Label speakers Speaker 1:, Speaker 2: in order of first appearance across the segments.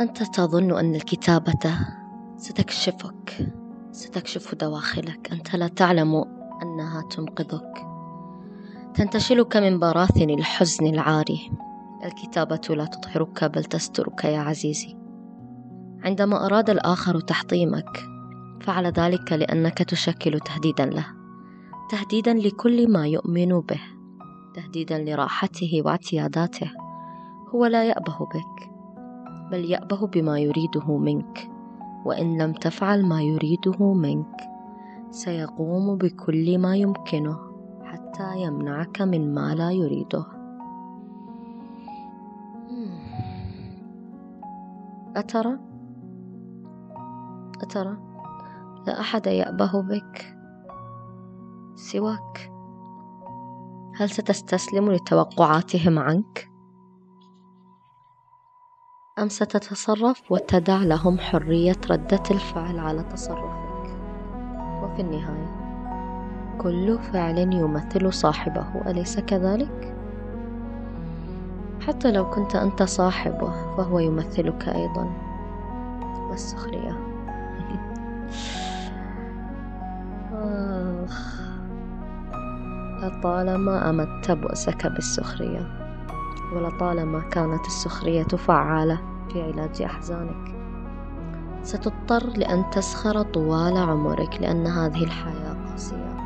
Speaker 1: أنت تظن أن الكتابة ستكشفك ستكشف دواخلك. أنت لا تعلم أنها تنقذك. تنتشلك من براثن الحزن العاري. الكتابة لا تطهرك بل تسترك يا عزيزي. عندما أراد الآخر تحطيمك فعل ذلك لأنك تشكل تهديدا له. تهديدا لكل ما يؤمن به. تهديدا لراحته واعتياداته هو لا يأبه بك. بل يأبه بما يريده منك وإن لم تفعل ما يريده منك سيقوم بكل ما يمكنه حتى يمنعك من ما لا يريده. أترى؟ أترى؟ لا أحد يأبه بك سواك. هل ستستسلم لتوقعاتهم عنك؟ أم ستتصرف وتدع لهم حرية ردة الفعل على تصرفك؟ وفي النهاية كل فعل يمثل صاحبه أليس كذلك؟ حتى لو كنت أنت صاحبه فهو يمثلك أيضا. والسخرية. آخ لطالما أمدت بؤسك بالسخرية. ولطالما كانت السخرية فعالة في علاج أحزانك ستضطر لأن تسخر طوال عمرك لأن هذه الحياة قاسية.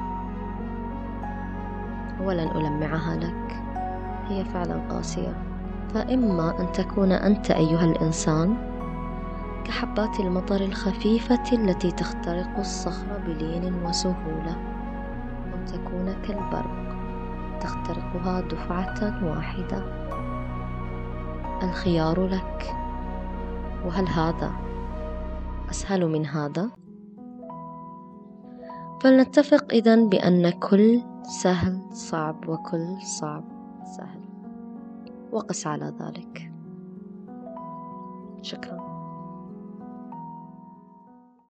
Speaker 1: ولن ألمعها لك هي فعلا قاسية. فإما أن تكون أنت أيها الإنسان كحبات المطر الخفيفة التي تخترق الصخر بلين وسهولة أو تكون كالبرق. تخترقها دفعة واحدة. الخيار لك. وهل هذا أسهل من هذا؟ فلنتفق إذا بأن كل سهل صعب وكل صعب سهل. وقس على ذلك. شكرا.